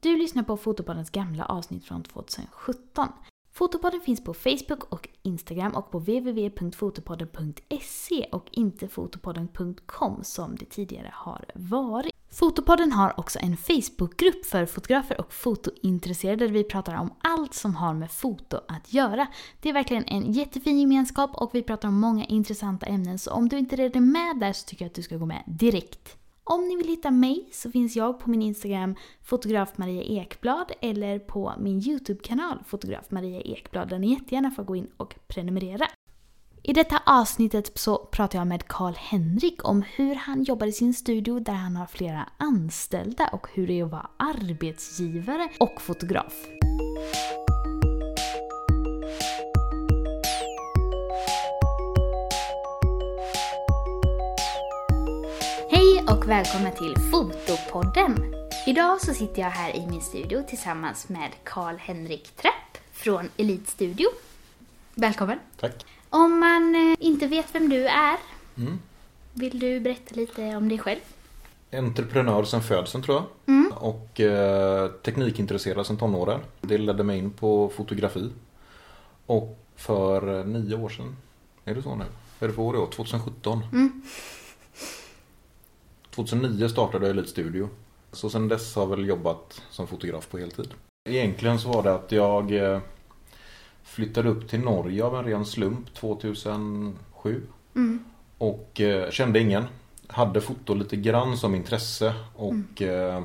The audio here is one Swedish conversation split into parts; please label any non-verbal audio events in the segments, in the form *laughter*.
Du lyssnar på Fotopoddens gamla avsnitt från 2017. Fotopodden finns på Facebook och Instagram och på www.fotopodden.se och inte fotopodden.com som det tidigare har varit. Fotopodden har också en Facebookgrupp för fotografer och fotointresserade där vi pratar om allt som har med foto att göra. Det är verkligen en jättefin gemenskap och vi pratar om många intressanta ämnen så om du inte redan är med där så tycker jag att du ska gå med direkt. Om ni vill hitta mig så finns jag på min Instagram fotograf Maria Ekblad eller på min YouTube-kanal fotograf Maria Ekblad där ni jättegärna får gå in och prenumerera. I detta avsnittet så pratar jag med Karl-Henrik om hur han jobbar i sin studio där han har flera anställda och hur det är att vara arbetsgivare och fotograf. Och välkommen till Fotopodden! Idag så sitter jag här i min studio tillsammans med Karl-Henrik Trapp från Elite Studio. Välkommen! Tack. Om man eh, inte vet vem du är, Mm. vill du berätta lite om dig själv? Entreprenör sen födseln tror jag. Mm. Och eh, teknikintresserad sen tonåren. Det ledde mig in på fotografi. Och för eh, nio år sedan, är det så nu? Är det för år i år? 2017? Mm. 2009 startade jag Elite Studio. Så sen dess har jag väl jobbat som fotograf på heltid. Egentligen så var det att jag eh, flyttade upp till Norge av en ren slump 2007. Mm. Och eh, kände ingen. Hade foto lite grann som intresse och eh,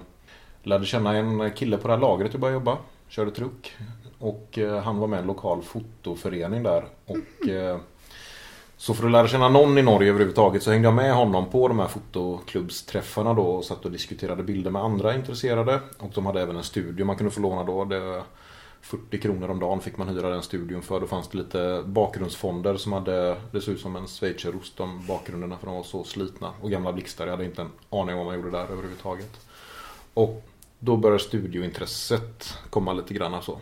lärde känna en kille på det här lagret jag började jobba. Körde truck. Och han var med i en lokal fotoförening där. Och eh, så för att lära känna någon i Norge överhuvudtaget så hängde jag med honom på de här fotoklubbsträffarna då och satt och diskuterade bilder med andra intresserade. Och de hade även en studio man kunde få låna då. Det 40 kronor om dagen fick man hyra den studion för. Då fanns det lite bakgrundsfonder som hade, det såg ut som en schweizerost de bakgrunderna för de var så slitna. Och gamla blixtar, jag hade inte en aning om vad man gjorde där överhuvudtaget. Och då började studiointresset komma lite grann så.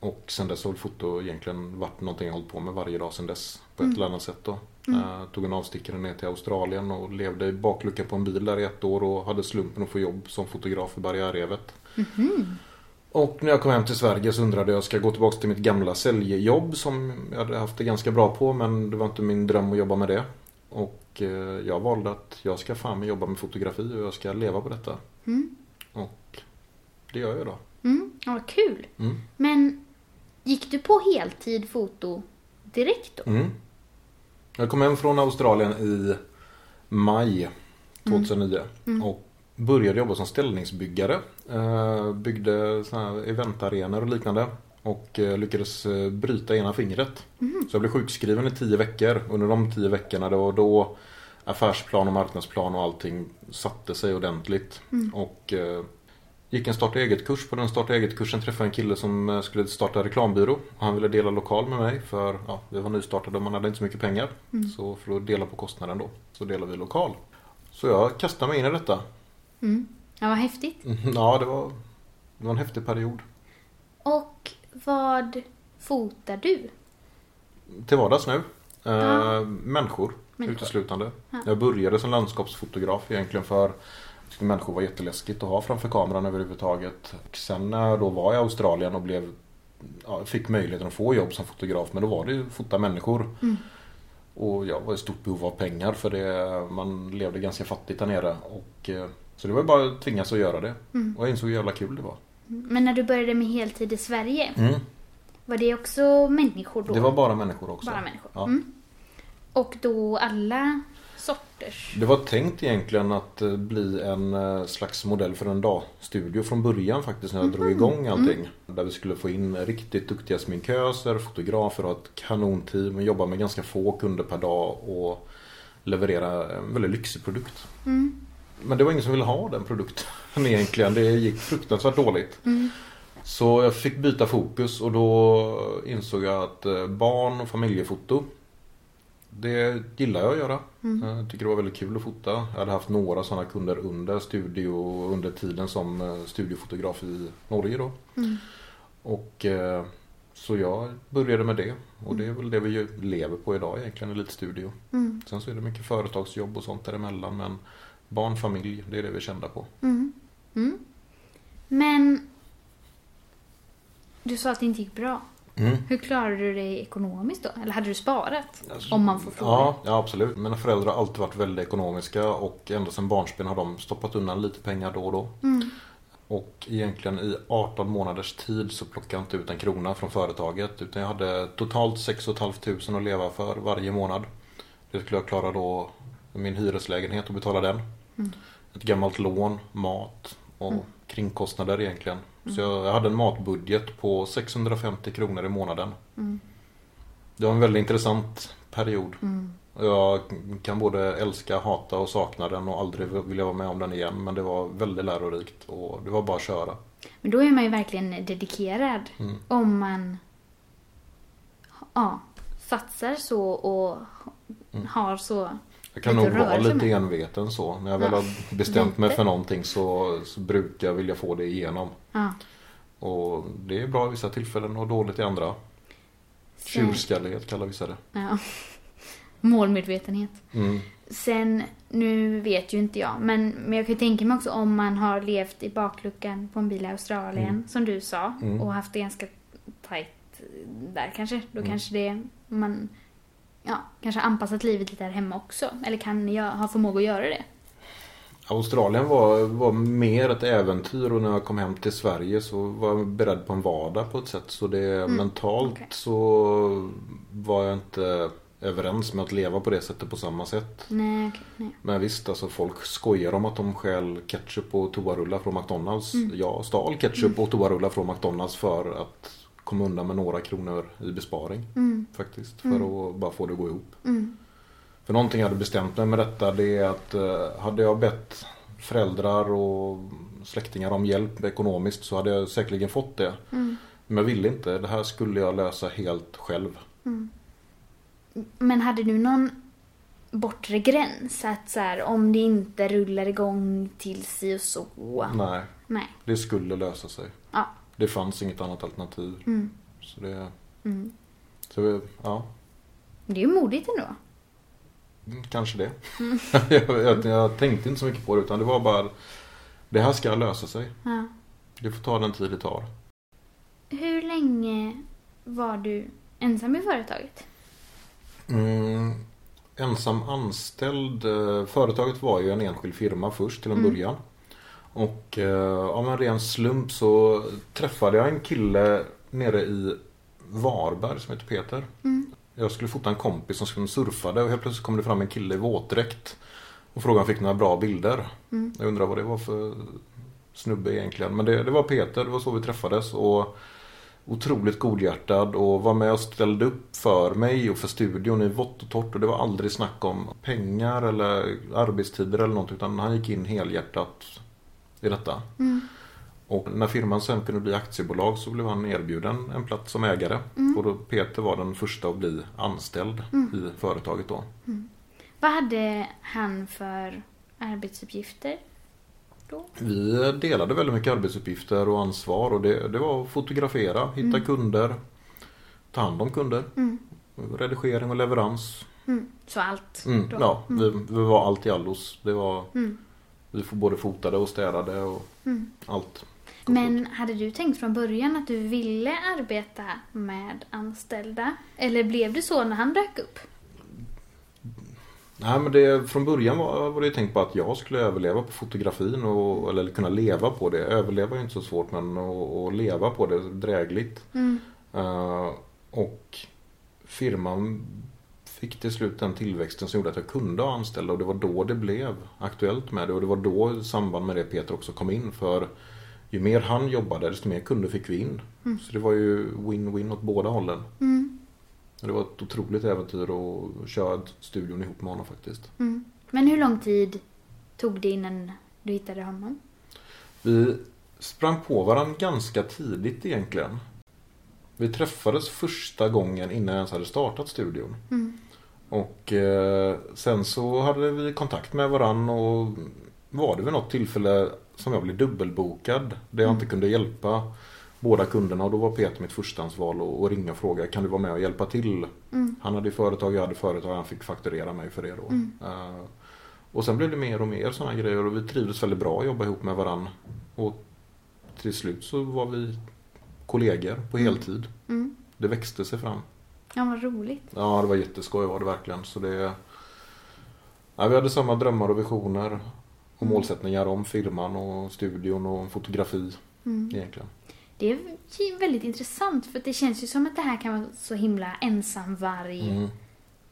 Och sen dess har väl foto egentligen varit någonting jag hållit på med varje dag sen dess. På ett eller annat sätt då. Eh, tog en avstickare ner till Australien och levde i baklucka på en bil där i ett år och hade slumpen att få jobb som fotograf i Barriärrevet. Och när jag kom hem till Sverige så undrade jag, ska jag gå tillbaka till mitt gamla säljjobb som jag hade haft det ganska bra på men det var inte min dröm att jobba med det. Och eh, jag valde att jag ska fan med jobba med fotografi och jag ska leva på detta. Mm. Och det gör jag då. Mm. Ja, kul! Mm. Men gick du på heltid foto direkt då? Mm. Jag kom hem från Australien i maj 2009 och började jobba som ställningsbyggare. Eh, byggde såna här eventarenor och liknande. Och eh, lyckades eh, bryta ena fingret. Så jag blev sjukskriven i tio veckor. Under de tio veckorna då, då affärsplan och marknadsplan och allting satte sig ordentligt. Och eh, gick en starta eget-kurs. På den starta eget-kursen träffade jag en kille som eh, skulle starta reklambyrå. Och han ville dela lokal med mig för ja, vi var nystartade och man hade inte så mycket pengar. Så för att dela på kostnaden då så delade vi lokal. Så jag kastade mig in i detta. Mm. Ja, vad häftigt. *laughs* Ja, det var, det var en häftig period. Och vad fotar du? Till vardags nu. Eh, Ja. Människor, Människor. uteslutande. Ja. Jag började som landskapsfotograf egentligen för tyckte människor var jätteläskigt att ha framför kameran överhuvudtaget. Och sen när jag då var i Australien och blev, ja, fick möjligheten att få jobb som fotograf men då var det ju fota människor. Mm. Och jag var i stort behov av pengar för det, man levde ganska fattigt där nere. Och, eh, så det var ju bara att tvingas att göra det. Mm. Och jag insåg hur jävla kul det var. Men när du började med heltid i Sverige, Mm. var det också människor då? Det var bara människor också. Bara människor. Ja. Mm. Och då alla sorters? Det var tänkt egentligen att eh, bli en eh, slags modell för en dagstudio från början faktiskt när jag drog igång allting. Där vi skulle få in riktigt duktiga sminköser, fotografer och ett kanonteam och jobba med ganska få kunder per dag och leverera en väldigt lyxig produkt. Mm. Men det var ingen som ville ha den produkten *laughs* egentligen. Det gick fruktansvärt dåligt. Mm. Så jag fick byta fokus och då insåg jag att eh, barn och familjefoto Det gillar jag att göra. Jag tycker det var väldigt kul att fota. Jag hade haft några sådana kunder under studio under tiden som eh, studiofotograf i Norge då. Mm. Och eh, så jag började med det. Och det är väl det vi lever på idag egentligen, Elitstudio. Mm. Sen så är det mycket företagsjobb och sånt däremellan men barn, familj, det är det vi är kända på. Mm. Mm. Men Du sa att det inte gick bra. Mm. Hur klarade du dig ekonomiskt då? Eller hade du sparat? Alltså, Om man får fråga. Ja, ja, absolut. Mina föräldrar har alltid varit väldigt ekonomiska och ända sedan barnsben har de stoppat undan lite pengar då och då. Mm. Och egentligen i 18 månaders tid så plockade jag inte ut en krona från företaget utan jag hade totalt 6 500 att leva för varje månad. Det skulle jag klara då min hyreslägenhet och betala den. Mm. Ett gammalt lån, mat och kringkostnader egentligen. Så jag, hade en matbudget på 650 kronor i månaden. Mm. Det var en väldigt intressant period. Mm. Jag kan både älska, hata och sakna den och aldrig vilja vara med om den igen. Men det var väldigt lärorikt och det var bara att köra. Men då är man ju verkligen dedikerad. Mm. Om man ja, satsar så och Mm. har så. Jag kan nog vara lite med. enveten så. När jag väl Ja, har bestämt mig för någonting så, så brukar jag vilja få det igenom. Ja. Och det är bra i vissa tillfällen och dåligt i andra. Sen, Tjurskallighet kallar vissa det. ja. Målmedvetenhet. Mm. Sen, nu vet ju inte jag, men, men jag kan tänka mig också om man har levt i bakluckan på en bil i Australien, Mm. som du sa, Mm. och haft det ganska tajt där kanske. Då Mm. kanske det, man ja, kanske anpassat livet lite här hemma också. Eller kan jag ha förmåga att göra det? Australien var, var mer ett äventyr och när jag kom hem till Sverige så var jag beredd på en vardag på ett sätt. Så det mentalt okej. så var jag inte överens med att leva på det sättet på samma sätt. Nej, okej, nej. Men visst, alltså folk skojar om att de stjäl ketchup och toarullar från McDonalds. Jag stal ketchup och toarullar från McDonalds för att komma undan med några kronor i besparing. Mm, Faktiskt, för att bara få det att gå ihop. mm, För någonting jag hade bestämt mig med detta det är att eh, hade jag bett föräldrar och släktingar om hjälp ekonomiskt så hade jag säkerligen fått det. mm, Men jag ville inte. Det här skulle jag lösa helt själv. mm. Men hade du någon bortre gräns? Att så här, om det inte rullar igång till si och så. Nej, Nej. det skulle lösa sig. Ja. Det fanns inget annat alternativ. Mm, Så det, mm. så ja, Det är ju modigt ändå. mm, kanske det. *laughs* jag, jag, jag tänkte inte så mycket på det utan det var bara det här ska lösa sig. Ja. Det får ta den tid det tar. Hur länge var du ensam i företaget? Mm, ensam anställd. eh, Företaget var ju en enskild firma först till en Mm. början. Och eh, av en ren slump så träffade jag en kille nere i Varberg som heter Peter. Mm. Jag skulle fota en kompis som skulle surfade och helt plötsligt kom det fram en kille i våtdräkt. Och han fick några bra bilder. Mm. Jag undrar vad det var för snubbe egentligen. Men det, det var Peter, det var så vi träffades. Och otroligt godhjärtad och var med och ställde upp för mig och för studion i vått och torrt. Och det var aldrig snack om pengar eller arbetstider eller något. Utan han gick in helhjärtat i detta. Mm. Och när firman sen kunde bli aktiebolag så blev han erbjuden en plats som ägare. Mm. Och då Peter var den första att bli anställd i företaget då. Vad hade han för arbetsuppgifter då? Vi delade väldigt mycket arbetsuppgifter och ansvar och det, det var att fotografera, hitta kunder, ta hand om kunder, Mm. redigering och leverans. Mm. Så allt Mm, ja, vi, vi var allt i allos. Det var, Mm. Vi får både fotade och städade och Mm. allt. Men hade du tänkt från början att du ville arbeta med anställda? Eller blev det så när han dök upp? Nej men det, från början var, var det tänkt på att jag skulle överleva på fotografin och, eller kunna leva på det. Överleva är inte så svårt men att, leva på det drägligt. Mm. Eh, och firman fick till slut den tillväxten som gjorde att jag kunde ha anställda och det var då det blev aktuellt med det och det var då i samband med det Peter också kom in för ju mer han jobbade desto mer kunder fick vi in. Så det var ju win-win åt båda hållen. Mm. Det var ett otroligt äventyr att köra studion ihop med honom faktiskt. Mm. Men hur lång tid tog det innan du hittade honom? Vi sprang på varandra ganska tidigt egentligen. Vi träffades första gången innan jag ens hade startat studion. Mm. Och eh, sen så hade vi kontakt med varann och var det vid något tillfälle som jag blev dubbelbokad. Där jag inte kunde hjälpa båda kunderna och då var Peter mitt förstahandsval och, och ringa och fråga kan du vara med och hjälpa till? Mm. Han hade företag, jag hade företag, han fick fakturera mig för det då. Mm. Eh, och sen blev det mer och mer sådana grejer och vi trivdes väldigt bra att jobba ihop med varann. Och till slut så var vi kollegor på heltid. Mm. Det växte sig fram. Ja, vad roligt. Ja, det var jätteskoj var det verkligen. Så det, ja, vi hade samma drömmar och visioner och Mm. målsättningar om firman och studion och fotografi Mm. egentligen. Det är väldigt intressant för det känns ju som att det här kan vara så himla ensamvarg Mm.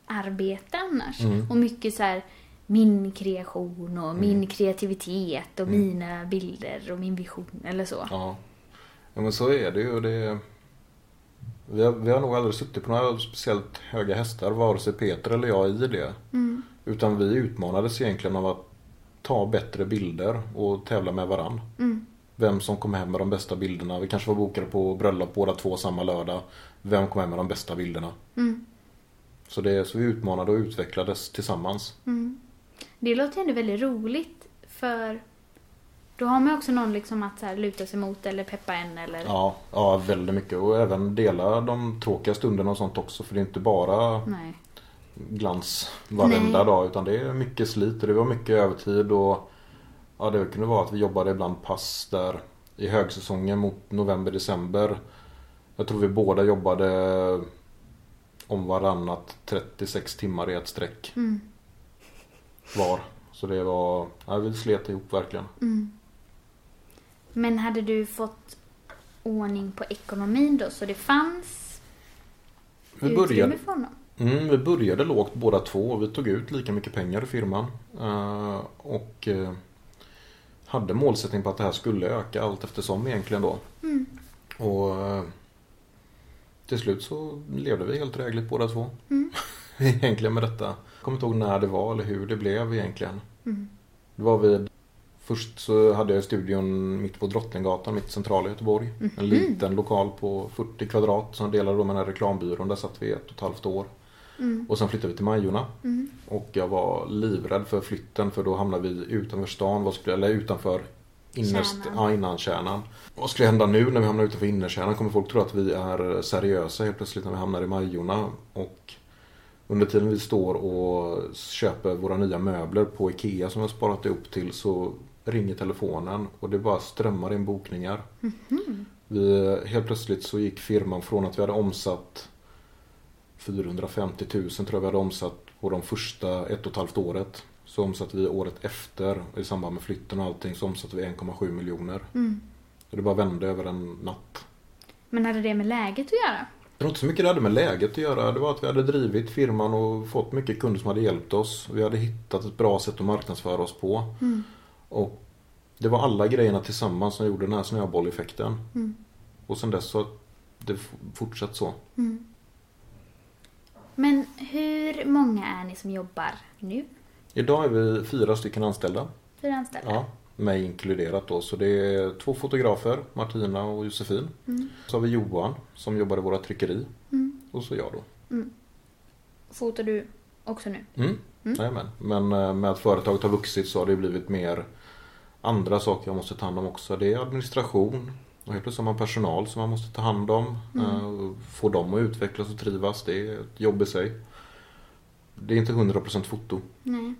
arbete annars. Mm. Och mycket så här min kreation och min Mm. kreativitet och Mm. mina bilder och min vision eller så. Ja. ja, men så är det ju. Det, vi, har, vi har nog aldrig suttit på några speciellt höga hästar, vare sig Peter eller jag, i det. Mm. Utan vi utmanades egentligen av att ta bättre bilder och tävla med varann. Mm. Vem som kom hem med de bästa bilderna. Vi kanske var bokade på bröllop båda två samma lördag. Vem kom hem med de bästa bilderna? Mm. Så, det, så vi utmanade och utvecklades tillsammans. Mm. Det låter ändå väldigt roligt för då har man också någon liksom att så här luta sig mot eller peppa en eller... Ja, ja, väldigt mycket. Och även dela de tråkiga stunderna och sånt också. För det är inte bara Nej. glans varenda Nej. dag. Utan det är mycket slit och det var mycket övertid. Och ja, det kunde vara att vi jobbade ibland pass där i högsäsongen mot november-december. Jag tror vi båda jobbade om varannat 36 timmar i ett streck Mm. var. Så det var, ja, vi slet ihop verkligen. Mm. Men hade du fått ordning på ekonomin då så det fanns Vi utrymme började, för honom? mm, vi började lågt båda två. Vi tog ut lika mycket pengar i firman. Eh, och eh, hade målsättning på att det här skulle öka allt eftersom egentligen då. Mm. Och eh, till slut så levde vi helt drägligt båda två. Mm. *laughs* egentligen med detta. Jag kommer inte ihåg när det var eller hur det blev egentligen. Mm. Det var vid Först så hade jag studion mitt på Drottninggatan, mitt centrala Göteborg. En liten lokal på 40 kvadrat som delade då med den här reklambyrån. Där satt vi ett och ett halvt år. Mm. Och sen flyttade vi till Majorna. Mm. Och jag var livrädd för flytten för då hamnade vi utanför stan, vad skulle, eller utanför innerst, Kärnan. ja, innankärnan. Vad skulle hända nu när vi hamnar utanför innerkärnan? Kommer folk tro att vi är seriösa helt plötsligt när vi hamnar i Majorna? Och under tiden vi står och köper våra nya möbler på Ikea som vi har sparat ihop till så ringer telefonen och det bara strömmar in bokningar. Vi, helt plötsligt så gick firman från att vi hade omsatt 450 000 tror jag vi hade omsatt på de första ett och ett halvt året. Så omsatte vi året efter i samband med flytten och allting så omsatte vi 1,7 miljoner. Mm. Och det bara vände över en natt. Men hade det med läget att göra? Det var inte så mycket det hade med läget att göra. Det var att vi hade drivit firman och fått mycket kunder som hade hjälpt oss. Vi hade hittat ett bra sätt att marknadsföra oss på. Mm. Och det var alla grejerna tillsammans som gjorde den här snöbolleffekten. Mm. Och sen dess så har det fortsatt så. Mm. Men hur många är ni som jobbar nu? Idag är vi fyra stycken anställda. Fyra anställda? Ja, mig inkluderat då. Så det är två fotografer, Martina och Josefin. Mm. Så har vi Johan som jobbar i våra tryckeri. Mm. Och så jag då. Fotar du också nu? Mm. Mm. Jajamän. Men eh, med att företaget har vuxit så har det blivit mer andra saker jag måste ta hand om också. Det är administration. Och helt plötsligt har man personal som man måste ta hand om. Mm. Eh, Få dem att utvecklas och trivas. Det är ett jobb i sig. Det är inte 100% foto. Nej.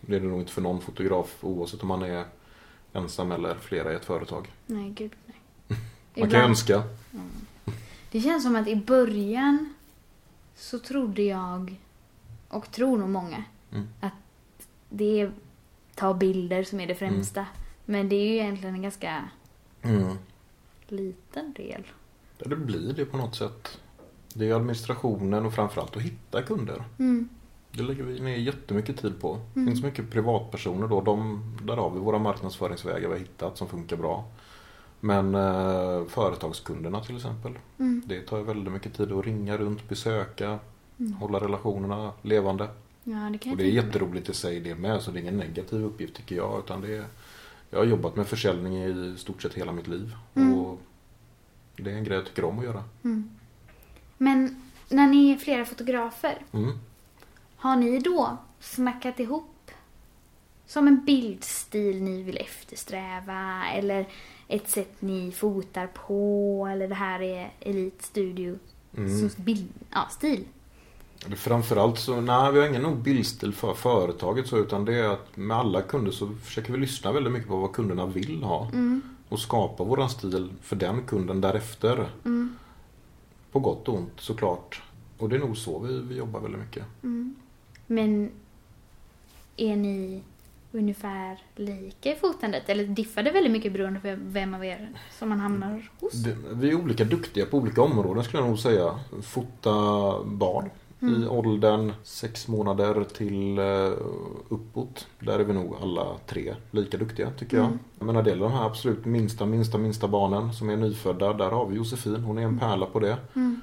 Det är det nog inte för någon fotograf oavsett om man är ensam eller flera i ett företag. Nej, gud nej. *laughs* Man kan Ibland- önska. Det känns som att i början så trodde jag, och tror nog många, Mm. att det är ta bilder som är det främsta. Men det är ju egentligen en ganska Mm. liten del. Ja, det blir det på något sätt. Det är administrationen och framförallt att hitta kunder. Mm. Det lägger vi ner jättemycket tid på. Det Mm. finns så mycket privatpersoner då. De, där har vi våra marknadsföringsvägar vi har hittat som funkar bra. Men eh, företagskunderna till exempel. Mm. Det tar väldigt mycket tid att ringa runt, besöka, Mm. hålla relationerna levande. Ja, det kan Och det är jätteroligt i sig det med. Så det är ingen negativ uppgift tycker jag. Utan det är, jag har jobbat med försäljning i stort sett hela mitt liv. Mm. Och det är en grej jag tycker om att göra. Mm. Men när ni är flera fotografer, Mm. har ni då snackat ihop som en bildstil ni vill eftersträva eller ett sätt ni fotar på eller det här är Elite Studio Mm. bild, ja, stil? Framförallt så, nej vi har ingen nog bildstil för företaget så utan det är att med alla kunder så försöker vi lyssna väldigt mycket på vad kunderna vill ha. Mm. och skapa våran stil för den kunden därefter. Mm. På gott och ont såklart. Och det är nog så vi, vi jobbar väldigt mycket. Mm. Men är ni ungefär lika i fotandet? Eller diffar det väldigt mycket beroende på vem av er som man hamnar hos? Det, vi är olika duktiga på olika områden skulle jag nog säga. Fota barn Mm. i åldern sex månader till eh, uppåt. Där är vi nog alla tre lika duktiga tycker jag. Mm. Men när det gäller de här absolut minsta, minsta, minsta barnen som är nyfödda. Där har vi Josefin. Hon är en pärla på det. Mm.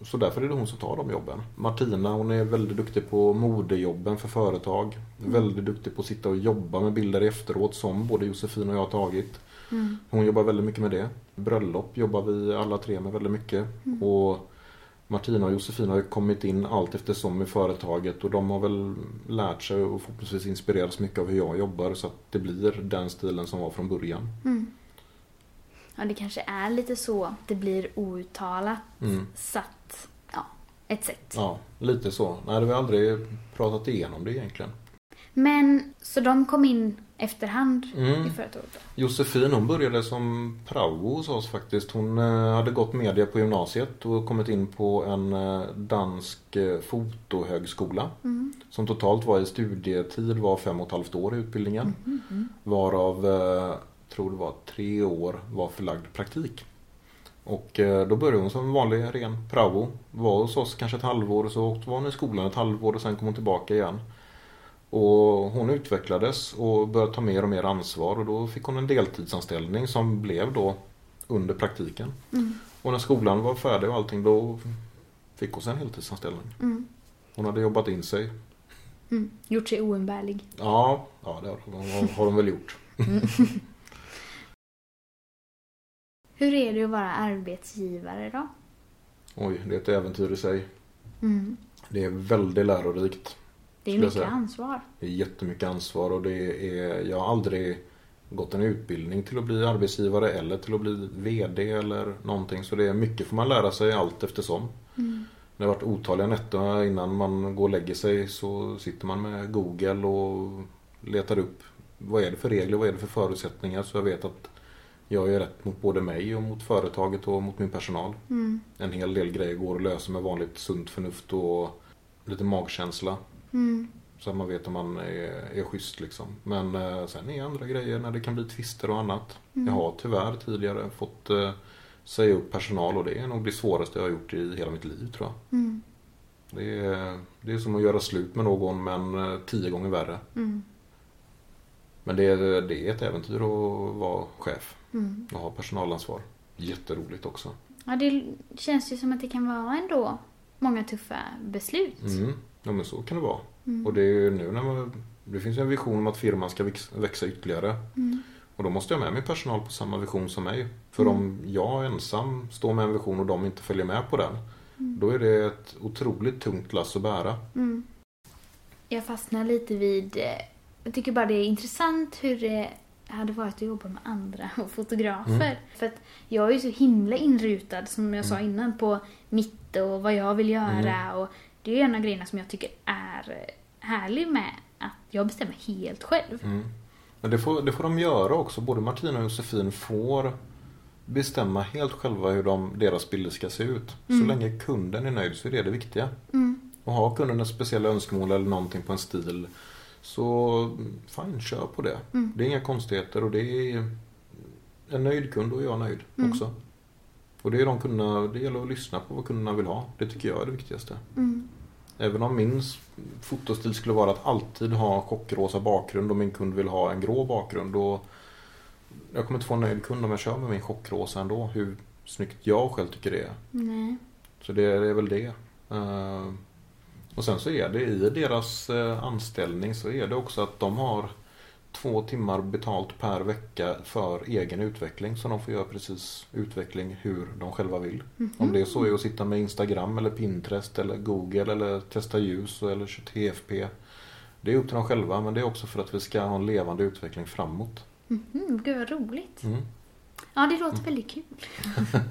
Så därför är det hon som tar de jobben. Martina hon är väldigt duktig på modejobben för företag. Mm. Väldigt duktig på att sitta och jobba med bilder efteråt som både Josefin och jag har tagit. Mm. Hon jobbar väldigt mycket med det. Bröllop jobbar vi alla tre med väldigt mycket. Mm. Och Martina och Josefin har ju kommit in allt eftersom i företaget och de har väl lärt sig och förhoppningsvis inspirerats mycket av hur jag jobbar så att det blir den stilen som var från början. Mm. Ja, det kanske är lite så. Det blir outtalat Mm. satt, ja, ett sätt. Ja, lite så. Nej, det har vi aldrig pratat igenom det egentligen. Men, så de kom in efterhand Mm. i företaget då? Josefin hon började som prao hos oss faktiskt. Hon eh, hade gått media på gymnasiet och kommit in på en eh, dansk eh, fotohögskola. Mm. Som totalt var i studietid var fem och ett halvt år i utbildningen. Mm. Varav, eh, tror det var tre år var förlagd praktik. Och då började hon som en vanlig ren prao. Var hos oss kanske ett halvår och så var hon i skolan ett halvår och sen kom hon tillbaka igen. Och hon utvecklades och började ta mer och mer ansvar och då fick hon en deltidsanställning som blev då under praktiken. Mm. Och när skolan var färdig och allting då fick hon en heltidsanställning. Mm. Hon hade jobbat in sig. Mm. Gjort sig oumbärlig. Ja, ja det har har hon väl gjort. *laughs* *laughs* Hur är det att vara arbetsgivare då? Oj, det är ett äventyr i sig. Mm. Det är väldigt lärorikt. Det är mycket ansvar. Det är jättemycket ansvar och det är, jag har aldrig gått en utbildning till att bli arbetsgivare eller till att bli VD eller någonting. Så det är mycket får man lära sig allt eftersom. Mm. Det har varit otaliga nätter innan man går och lägger sig så sitter man med Google och letar upp vad är det för regler, vad är det för förutsättningar så jag vet att jag är rätt mot både mig och mot företaget och mot min personal. Mm. En hel del grejer går att lösa med vanligt sunt förnuft och lite magkänsla. Mm. Så man vet om man är, är schysst liksom. Men eh, sen är andra grejer när det kan bli tvister och annat. Mm. Jag har tyvärr tidigare fått eh, säga upp personal och det är nog det svåraste jag har gjort i hela mitt liv tror jag. Mm. Det är, det är som att göra slut med någon men eh, tio gånger värre. Mm. Men det är, det är ett äventyr att vara chef Mm. och ha personalansvar. Jätteroligt också. Ja, det känns ju som att det kan vara ändå många tuffa beslut. Mm. Ja men så kan det vara. Mm. Och det är ju nu när man, det finns ju en vision om att firman ska väx- växa ytterligare. Mm. Och då måste jag ha med min personal på samma vision som mig. För Mm. om jag ensam står med en vision och de inte följer med på den. Mm. Då är det ett otroligt tungt lass att bära. Mm. Jag fastnar lite vid... eh, Jag tycker bara det är intressant hur det hade varit att jobba med andra *laughs* fotografer. Mm. För att jag är ju så himla inrutad, som jag sa Mm. innan, på mitt och vad jag vill göra. Och det är ju en av grejerna som jag tycker är eh, härlig med att jag bestämmer helt själv. Mm. Men det får, det får de göra också. Både Martina och Josefin får bestämma helt själva hur de, deras bilder ska se ut. Så Mm. länge kunden är nöjd så är det det viktiga. Mm. Och har kunden ett speciella önskemål eller någonting på en stil så fine, kör på det. Mm. Det är inga konstigheter och det är en nöjd kund och jag är nöjd Mm. också. Och det är de kunderna, det gäller att lyssna på vad kunderna vill ha. Det tycker jag är det viktigaste. Mm. Även om min fotostil skulle vara att alltid ha chockrosa bakgrund och min kund vill ha en grå bakgrund. Och jag kommer inte få en nöjd kund om jag kör med min chockrosa ändå. Hur snyggt jag själv tycker det är. Nej. Så det är, det är väl det. Eh, och sen så är det i deras eh, anställning så är det också att de har två timmar betalt per vecka för egen utveckling. Så de får göra precis utveckling hur de själva vill. Mhm. Om det så är att sitta med Instagram eller Pinterest eller Google eller testa ljus eller TFP. Det är upp till dem själva men det är också för att vi ska ha en levande utveckling framåt. Mhm, Gud vad roligt. Mm. Ja, det låter väldigt kul. *laughs*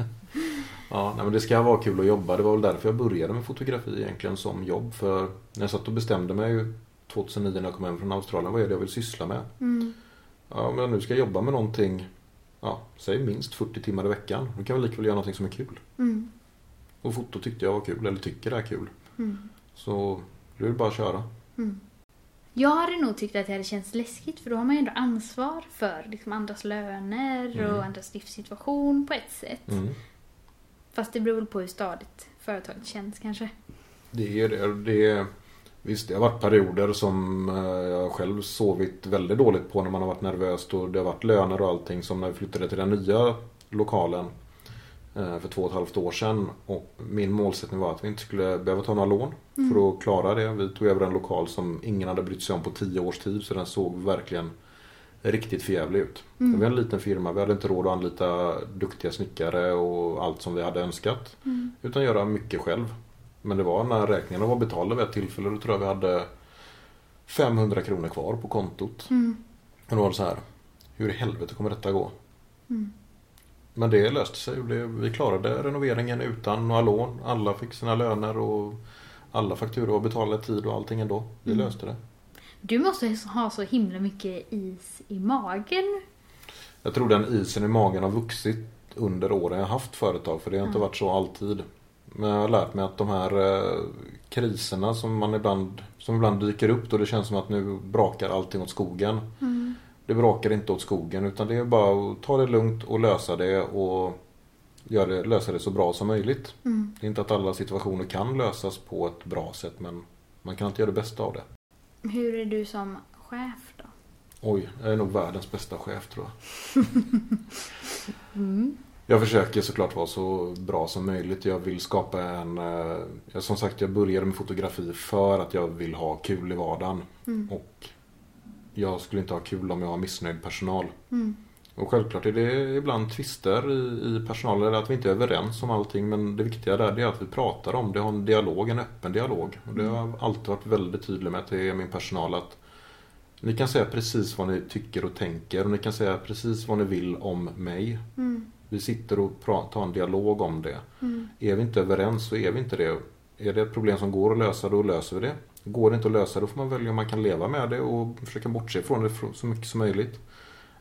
Ja, nej, men det ska vara kul att jobba. Det var väl därför jag började med fotografi egentligen som jobb. För när jag satt och bestämde mig 2009 när jag kom hem från Australien, vad är det jag vill syssla med? Mm. Ja, men nu ska jag jobba med någonting. ja, säg minst 40 timmar i veckan. Då kan vi lika väl göra någonting som är kul. Mm. Och foto tyckte jag var kul, eller tycker det är kul. Mm. Så det är bara att köra. Mm. Jag hade nog tyckt att det hade känts läskigt för då har man ju ändå ansvar för liksom andras löner Mm. och andras livssituation på ett sätt. Mm. Fast det beror väl på hur stadigt företaget känns kanske. Det är det. det visst, det har varit perioder som eh, jag själv sovit väldigt dåligt på när man har varit nervös. Och det har varit löner och allting som när vi flyttade till den nya lokalen eh, för två och ett halvt år sedan. Och min målsättning var att vi inte skulle behöva ta några lån för att klara det. Vi tog över en lokal som ingen hade brytt sig om på tio års tid så den såg verkligen riktigt förjävlig ut. Mm. Vi var en liten firma, vi hade inte råd att anlita duktiga snickare och allt som vi hade önskat. Mm. Utan göra mycket själv. Men det var när räkningarna var betalda vid ett tillfälle, då tror jag vi hade 500 kronor kvar på kontot. Mm. Och då var det så här, hur i helvete kommer detta gå? Mm. Men det löste sig. Vi klarade renoveringen utan några lån. Alla fick sina löner och alla fakturor var betalade i tid och allting ändå. Vi Mm. löste det. Du måste ha så himla mycket is i magen. Jag tror den isen i magen har vuxit under åren jag haft företag. För det har inte varit så alltid. Men jag har lärt mig att de här eh, kriserna som man ibland, som ibland dyker upp då det känns som att nu brakar allting åt skogen. Mm. Det brakar inte åt skogen utan det är bara att ta det lugnt och lösa det och göra det, lösa det så bra som möjligt. Mm. Det är inte att alla situationer kan lösas på ett bra sätt men man kan alltid göra det bästa av det. Hur är du som chef då? Oj, jag är nog världens bästa chef tror jag. *laughs* Mm. Jag försöker såklart vara så bra som möjligt. Jag vill skapa en... eh, Som sagt, jag började med fotografi för att jag vill ha kul i vardagen. Mm. Och jag skulle inte ha kul om jag har missnöjd personal. Mm. Och självklart är det ibland tvister i, i personalen, eller att vi inte är överens om allting. Men det viktiga där det är att vi pratar om det, har en dialog, en öppen dialog. Och det har jag alltid varit väldigt tydlig med till min personal att ni kan säga precis vad ni tycker och tänker och ni kan säga precis vad ni vill om mig. Mm. Vi sitter och har en dialog om det. Mm. Är vi inte överens så är vi inte det. Är det ett problem som går att lösa då löser vi det. Går det inte att lösa då får man välja om man kan leva med det och försöka bortse från det så mycket som möjligt.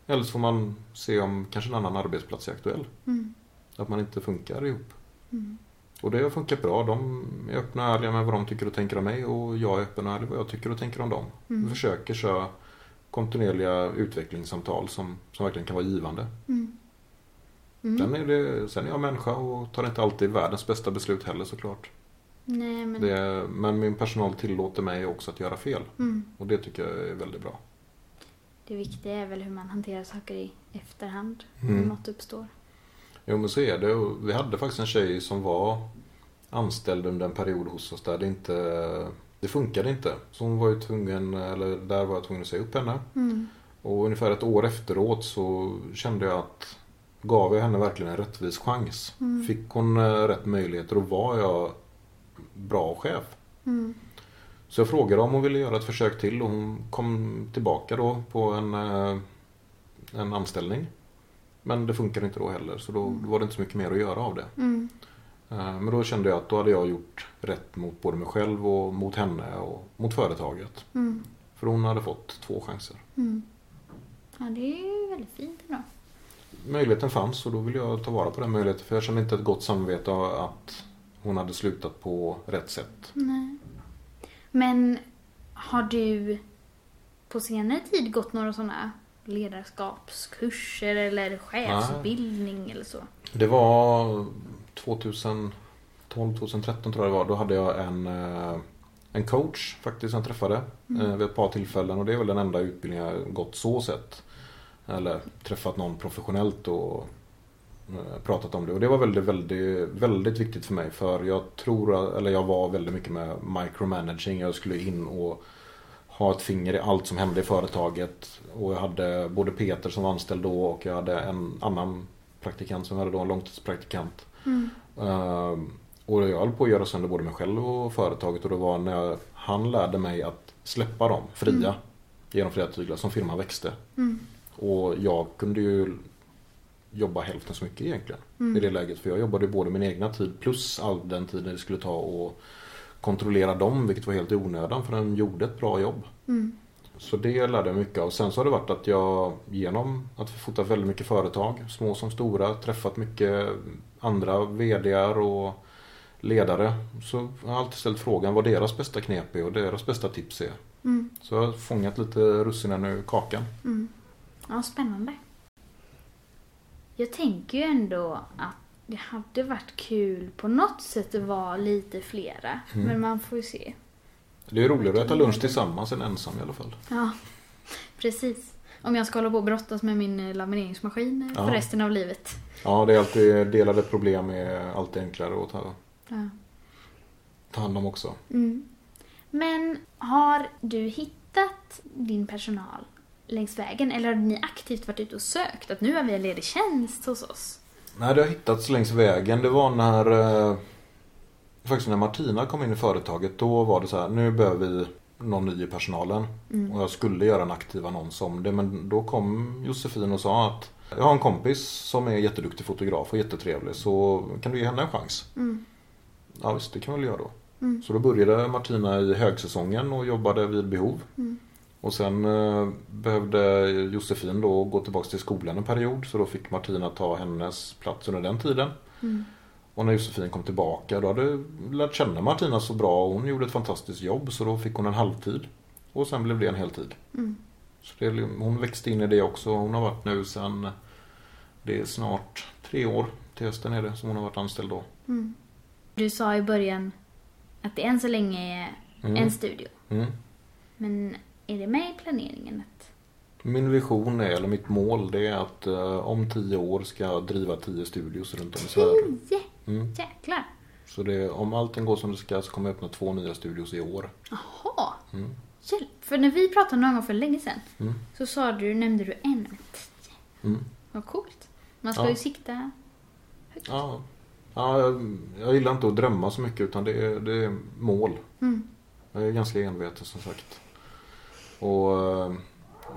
Eller så får man se om kanske en annan arbetsplats är aktuell. Mm. Att man inte funkar ihop. Mm. Och det har funkat bra. De är öppna och ärliga med vad de tycker och tänker om mig och jag är öppen och ärlig vad jag tycker och tänker om dem. Mm. Vi försöker köra kontinuerliga utvecklingssamtal som, som verkligen kan vara givande. Mm. Mm. Sen, är det, sen är jag människa och tar inte alltid världens bästa beslut heller såklart. Nej, men... Det, men min personal tillåter mig också att göra fel. Mm. Och det tycker jag är väldigt bra. Det viktiga är väl hur man hanterar saker i efterhand. Mm. När något uppstår. Jo men så är det. Vi hade faktiskt en tjej som var anställd under en period hos oss där det inte det funkade inte. Så hon var ju tvungen, eller där var jag tvungen att säga upp henne. Mm. Och ungefär ett år efteråt så kände jag att gav jag henne verkligen en rättvis chans. Mm. Fick hon eh, rätt möjligheter och var jag bra chef. Mm. Så jag frågade om hon ville göra ett försök till och hon kom tillbaka då på en, eh, en anställning. Men det funkade inte då heller så då var det inte så mycket mer att göra av det. Mm. Eh, Men då kände jag att då hade jag gjort rätt mot både mig själv och mot henne och mot företaget. Mm. För hon hade fått två chanser. Mm. Ja, det är ju väldigt fint ändå. Möjligheten fanns och då ville jag ta vara på den möjligheten för jag kände inte ett gott samvete att hon hade slutat på rätt sätt. Nej. Men har du på senare tid gått några sådana ledarskapskurser eller chefsbildning eller så? Det var 2012, 2013 tror jag det var. Då hade jag en, eh, en coach faktiskt som jag träffade Mm. eh, vid ett par tillfällen. Och det är väl den enda utbildningen jag gått så sett. Eller träffat någon professionellt och eh, pratat om det. Och det var väldigt, väldigt, väldigt viktigt för mig. För jag tror, eller jag var väldigt mycket med micromanaging. Jag skulle in och ha ett finger i allt som hände i företaget. Och jag hade både Peter som var anställd då och jag hade en annan praktikant som jag hade då, en långtidspraktikant. Mm. Ehm, och jag höll på att göra sönder både mig själv och företaget och det var när jag, han lärde mig att släppa dem fria Mm. genom fria tyglar som firman växte. Mm. Och jag kunde ju jobba hälften så mycket egentligen Mm. i det läget. För jag jobbade både min egna tid plus all den tiden det skulle ta att kontrollera dem vilket var helt i onödan för den gjorde ett bra jobb. Mm. Så det lärde jag mycket av. Sen så har det varit att jag genom att fota väldigt mycket företag, små som stora, träffat mycket andra VDR och ledare. Så jag har alltid ställt frågan vad deras bästa knep är och deras bästa tips är. Mm. Så jag har fångat lite russinen ur kakan. Mm. Ja, spännande. Jag tänker ju ändå att det hade varit kul på något sätt att vara lite flera. Mm. Men man får ju se. Det är roligare att äta lunch tillsammans än ensam i alla fall. Ja, *laughs* precis. Om jag ska hålla på och brottas med min eh, lamineringsmaskin eh, för Ja. resten av livet. Ja, det är alltid delade problem är alltid enklare att ta, Ja. ta hand om också. Mm. Men har du hittat din personal längs vägen? Eller har ni aktivt varit ute och sökt att nu har vi en ledig tjänst hos oss? Nej, det har hittats längs vägen. Det var när eh, faktiskt när Martina kom in i företaget. Då var det så här, nu behöver vi någon ny i personalen. Och jag skulle göra en aktiv annons om det. Men då kom Josefin och sa att jag har en kompis som är jätteduktig fotograf och jättetrevlig. Så kan du ge henne en chans? Mm. Ja visst, det kan vi väl göra då. Mm. Så då började Martina i högsäsongen och jobbade vid behov. Mm. Och sen eh, behövde Josefin då gå tillbaka till skolan en period. Så då fick Martina ta hennes plats under den tiden. Mm. Och när Josefin kom tillbaka då hade lärt känna Martina så bra. Hon gjorde ett fantastiskt jobb så då fick hon en halvtid. Och sen blev det en heltid. Mm. Så det, hon växte in i det också. Hon har varit nu sen det är snart tre år till hösten är det som hon har varit anställd då. Mm. Du sa i början att det än så länge är Mm. en studio. Mm. Men är det med i planeringen? Att... Min vision är, eller mitt mål, det är att eh, om tio år ska jag driva tio studios runt om i Sverige. Tio! Mm. Jäklar! Så det, om allting går som det ska så kommer jag öppna två nya studios i år. Jaha! Mm. För när vi pratade någon gång för länge sedan Mm. så sa du, nämnde du en tio. Mm. Vad coolt. Man ska Ja. ju sikta högt. Ja, ja jag, jag gillar inte att drömma så mycket utan det är, det är mål. Mm. Jag är ganska enveten som sagt. Och eh,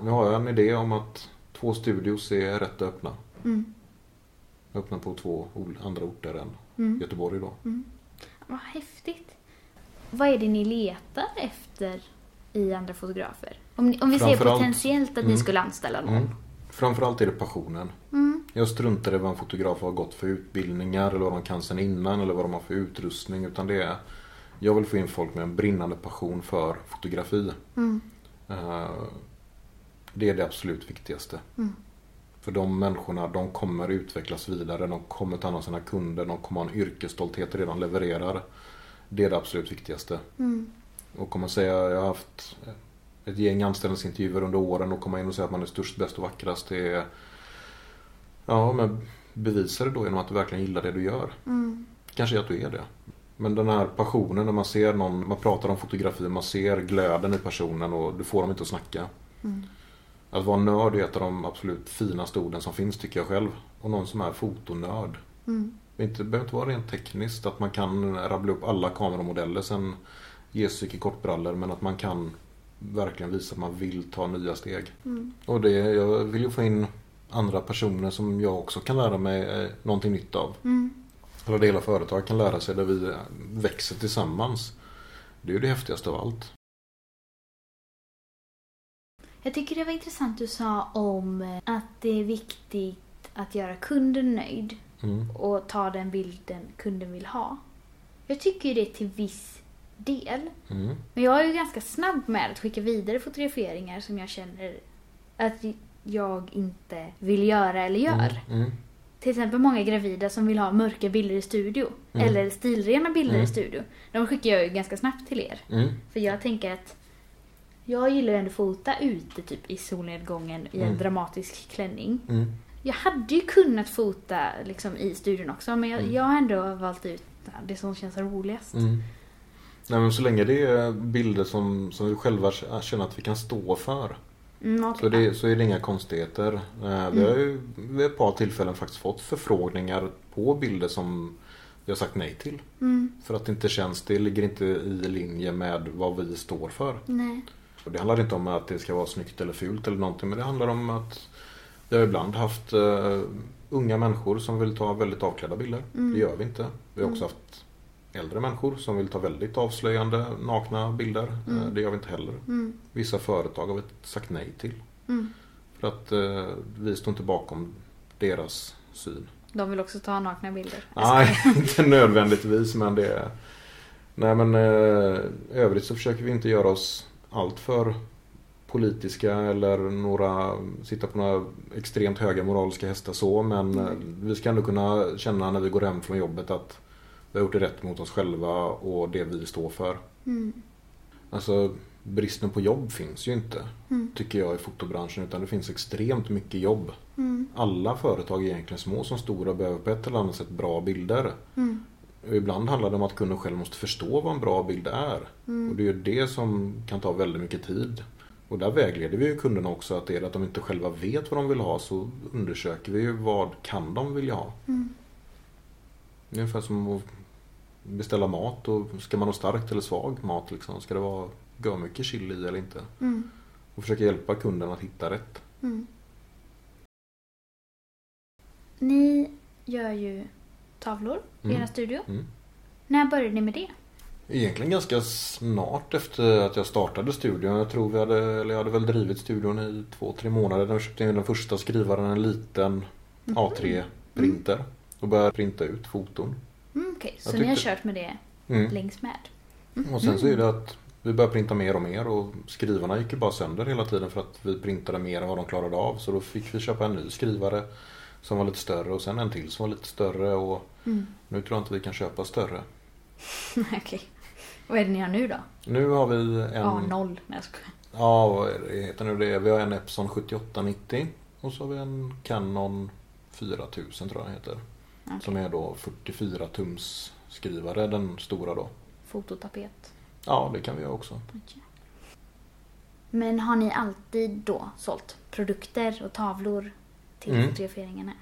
nu har jag en idé om att två studios är rätt öppna. Mm. Öppna på två andra orter än Mm. Göteborg då. Vad häftigt. Vad är det ni letar efter i andra fotografer? Om, ni, om vi ser Framförallt- potentiellt att ni Mm. skulle anställa någon. Mm. Framförallt är det passionen. Mm. Jag struntar i vad en fotograf har gått för utbildningar eller vad de kan sen innan eller vad de har för utrustning. Utan det är, jag vill få in folk med en brinnande passion för fotografi. Mm. Eh, Det är det absolut viktigaste. Mm. För de människorna, de kommer utvecklas vidare. De kommer ta hand om sina kunder. De kommer ha en yrkesstolthet i det de levererar. Det är det absolut viktigaste. Mm. Och kommer säga, jag har haft ett gäng anställningsintervjuer under åren och komma in och säga att man är störst, bäst och vackrast. Det är, ja, men bevisa det då genom att du verkligen gillar det du gör. Mm. Kanske är att du är det. Men den här passionen när man ser någon, man pratar om fotografi, man ser glöden i personen och du får dem inte att snacka. Mm. Att vara nörd är ett av de absolut finaste orden som finns tycker jag själv. Och någon som är fotonörd. Mm. Det inte- behöver inte vara rent tekniskt att man kan rabbla upp alla kameramodeller sen Jesus i kortbrallor men att man kan verkligen visa att man vill ta nya steg. Mm. Och det, jag vill ju få in andra personer som jag också kan lära mig eh, någonting nytt av. Mm. Eller hela företag kan lära sig där vi eh, växer tillsammans. Det är ju det häftigaste av allt. Jag tycker det var intressant du sa om eh, att det är viktigt att göra kunden nöjd Mm. och ta den bilden kunden vill ha. Jag tycker ju det till viss del. Mm. Men jag är ju ganska snabb med att skicka vidare fotograferingar som jag känner att jag inte vill göra eller gör. Mm. Till exempel många gravida som vill ha mörka bilder i studio. Mm. Eller stilrena bilder Mm. i studio. De skickar jag ju ganska snabbt till er. Mm. För jag tänker att jag gillar ju ändå att fota ute typ i solnedgången i en Mm. dramatisk klänning. Mm. Jag hade ju kunnat fota liksom i studion också men jag, Mm. jag har ändå valt ut det som känns roligast. Nej men så länge det är bilder som, som vi själva känner att vi kan stå för. Mm, okej. Så, det, så är det inga konstigheter. Eh, Vi har ju vid ett par tillfällen faktiskt fått förfrågningar på bilder som vi har sagt nej till. Mm, För att det inte känns, det ligger inte i linje med vad vi står för. nej. Och det handlar inte om att det ska vara snyggt eller fult eller någonting. Men det handlar om att vi har ibland haft eh, unga människor som vill ta väldigt avklädda bilder. Mm. Det gör vi inte. Vi har också haft äldre människor som vill ta väldigt avslöjande nakna bilder. Mm. Eh, Det gör vi inte heller. Mm. Vissa företag har vi sagt nej till. Mm. För att eh, vi står inte bakom deras syn. De vill också ta nakna bilder. Nej, *laughs* inte nödvändigtvis men det är... Nej men eh, övrigt så försöker vi inte göra oss allt för politiska eller några, sitta på några extremt höga moraliska hästar så men eh, vi ska ändå kunna känna när vi går hem från jobbet att vi har gjort det rätt mot oss själva och det vi står för. Mm. Alltså bristen på jobb finns ju inte Mm. tycker jag i fotobranschen utan det finns extremt mycket jobb. Mm. Alla företag, egentligen små som stora, behöver på ett eller annat sätt bra bilder. Mm. Ibland handlar det om att kunden själv måste förstå vad en bra bild är. Mm. Och det är ju det som kan ta väldigt mycket tid. Och där vägleder vi ju kunderna också att det är att de inte själva vet vad de vill ha så undersöker vi ju vad kan de vilja ha. Mm. Det är ungefär som att beställa mat och ska man ha starkt eller svag mat liksom? Ska det vara mycket chili i eller inte? Mm. Och försöka hjälpa kunden att hitta rätt. Mm. Ni gör ju tavlor i Mm. era studio. Mm. När började ni med det? Egentligen ganska snart efter att jag startade studion. Jag tror vi hade, eller jag hade väl drivit studion i två, tre månader. Då köpte jag den första skrivaren, en liten Mhm. A3-printer. Och började printa ut foton. Mm, Okej, så Jag ni har tyckte- kört med det Mm. längs med? Och sen så är det att vi började printa mer och mer och skrivarna gick ju bara sönder hela tiden för att vi printade mer än vad de klarade av. Så då fick vi köpa en ny skrivare som var lite större och sen en till som var lite större och Mm. nu tror jag inte vi kan köpa större. *laughs* Okej. Vad är det ni har nu då? Nu har vi en... A0? Nej jag skojar. Ja, vad heter nu det? Vi har en Epson 7890 och så har vi en Canon 4000 tror jag den heter. Okej. Som är då 44 tums skrivare, den stora då. Fototapet. Ja, det kan vi göra också. Okej. Men har ni alltid då sålt produkter och tavlor till Mm. fotograferingarna?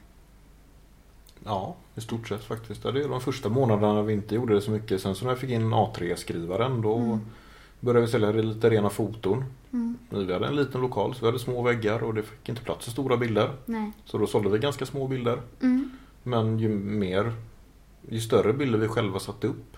Ja, i stort sett faktiskt. Det är de första månaderna vi inte gjorde det så mycket. Sen så när jag fick in A3-skrivaren då Mm. började vi sälja lite rena foton. Mm. Vi hade en liten lokal så vi hade små väggar och det fick inte plats så stora bilder. Nej. Så då sålde vi ganska små bilder. Mm. Men ju mer, ju större bilder vi själva satte upp,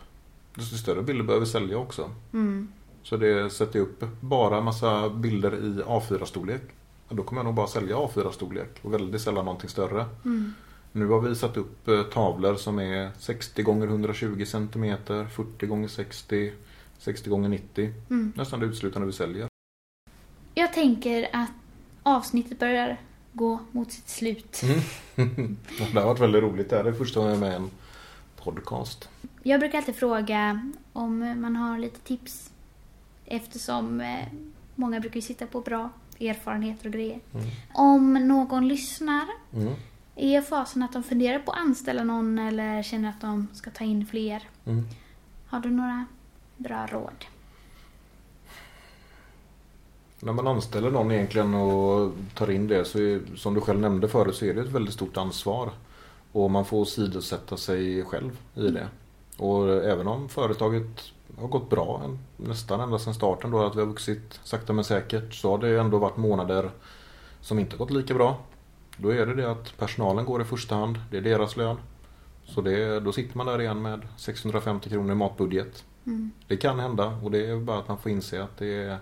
desto större bilder behöver vi sälja också. Mm. Så det sätter upp bara massa bilder i A4-storlek. Och Då kommer jag nog bara sälja A4-storlek och väldigt sällan någonting större. Mm. Nu har vi satt upp eh, tavlor som är 60 gånger 120 cm, 40 gånger 60, 60 gånger 90. Mm. Nästan det uteslutande vi säljer. Jag tänker att avsnittet börjar gå mot sitt slut. Mm. *laughs* det har varit väldigt roligt. Det här är första gången jag är med i en podcast. Jag brukar alltid fråga om man har lite tips. Eftersom eh, många brukar ju sitta på bra erfarenheter och grejer. Mm. Om någon lyssnar, Mm. är fasen att de funderar på att anställa någon eller känner att de ska ta in fler? Mm. Har du några bra råd? När man anställer någon egentligen och tar in det så är, som du själv nämnde förut så är det ett väldigt stort ansvar. Och man får sidosätta sig själv i det. Och även om företaget har gått bra nästan ända sedan starten då att vi har vuxit sakta men säkert så har det ändå varit månader som inte gått lika bra. Då är det det att personalen går i första hand. Det är deras lön. Så det, då sitter man där igen med 650 kronor i matbudget. Mm. Det kan hända och det är bara att man får inse att det är,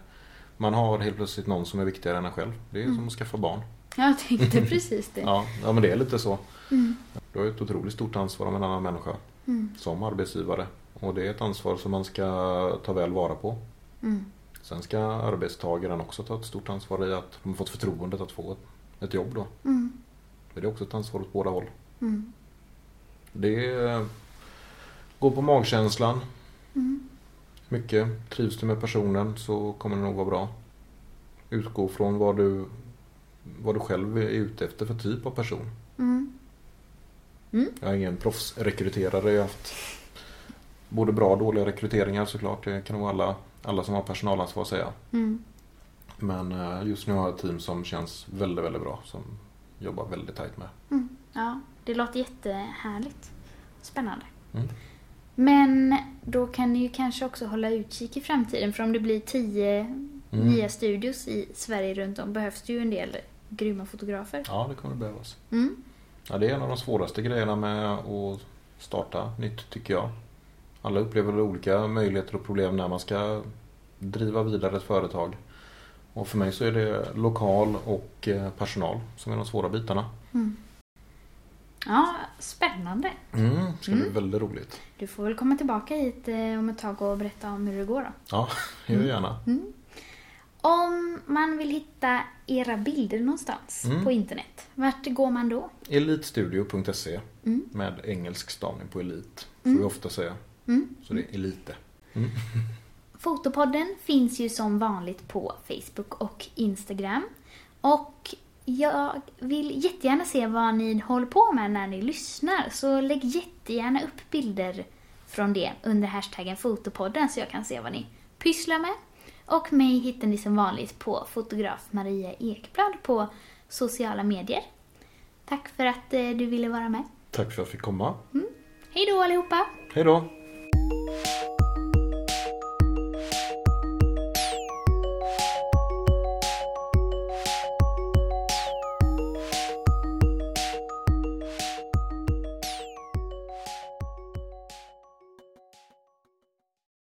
man har helt plötsligt någon som är viktigare än en själv. Det är som att skaffa barn. Jag tänkte *laughs* precis det. Ja, ja men det är lite så. Mm. Du har ett otroligt stort ansvar om en annan människa Mm. som arbetsgivare. Och det är ett ansvar som man ska ta väl vara på. Mm. Sen ska arbetstagaren också ta ett stort ansvar i att de har fått förtroendet att få ett, jobb då. Mm. Det är också ett ansvar åt båda håll. Mm. Det är, gå på magkänslan. Mm. Mycket. Trivs du med personen så kommer det nog vara bra. Utgå från vad du, vad du själv är ute efter för typ av person. Mm. Jag är ingen proffsrekryterare. Jag har haft både bra och dåliga rekryteringar såklart. Det kan nog alla, alla som har personalansvar säga. Mm. Men eh, just nu har jag ett team som känns väldigt, väldigt bra. Som jobbar väldigt tajt med. Mm. Ja, det låter jättehärligt. Spännande. Mm. Men då kan ni ju kanske också hålla utkik i framtiden för om det blir tio Mm. nya studios i Sverige runt om behövs det ju en del grymma fotografer. Ja, det kommer det behövas. Mm. Ja, det är en av de svåraste grejerna med att starta nytt tycker jag. alla upplever olika möjligheter och problem när man ska driva vidare ett företag. Och för mig så är det lokal och eh, personal som är de svåra bitarna. Ja, spännande. Mm, det ska bli väldigt roligt. Du får väl komma tillbaka hit eh, om ett tag och berätta om hur det går då. Ja, jag *laughs* gör gärna. Om man vill hitta era bilder någonstans Mm. på internet, vart går man då? Elitstudio.se Mm. med engelsk stavning på elit. Får vi ofta säga. Mm. Så det är elite. *laughs* Fotopodden finns ju som vanligt på Facebook och Instagram. Och jag vill jättegärna se vad ni håller på med när ni lyssnar. Så lägg jättegärna upp bilder från det under hashtaggen Fotopodden så jag kan se vad ni pysslar med. Och mig hittar ni som vanligt på fotograf Maria Ekblad på sociala medier. Tack för att eh, du ville vara med. Tack för att jag fick komma. Hej då allihopa! Hej då!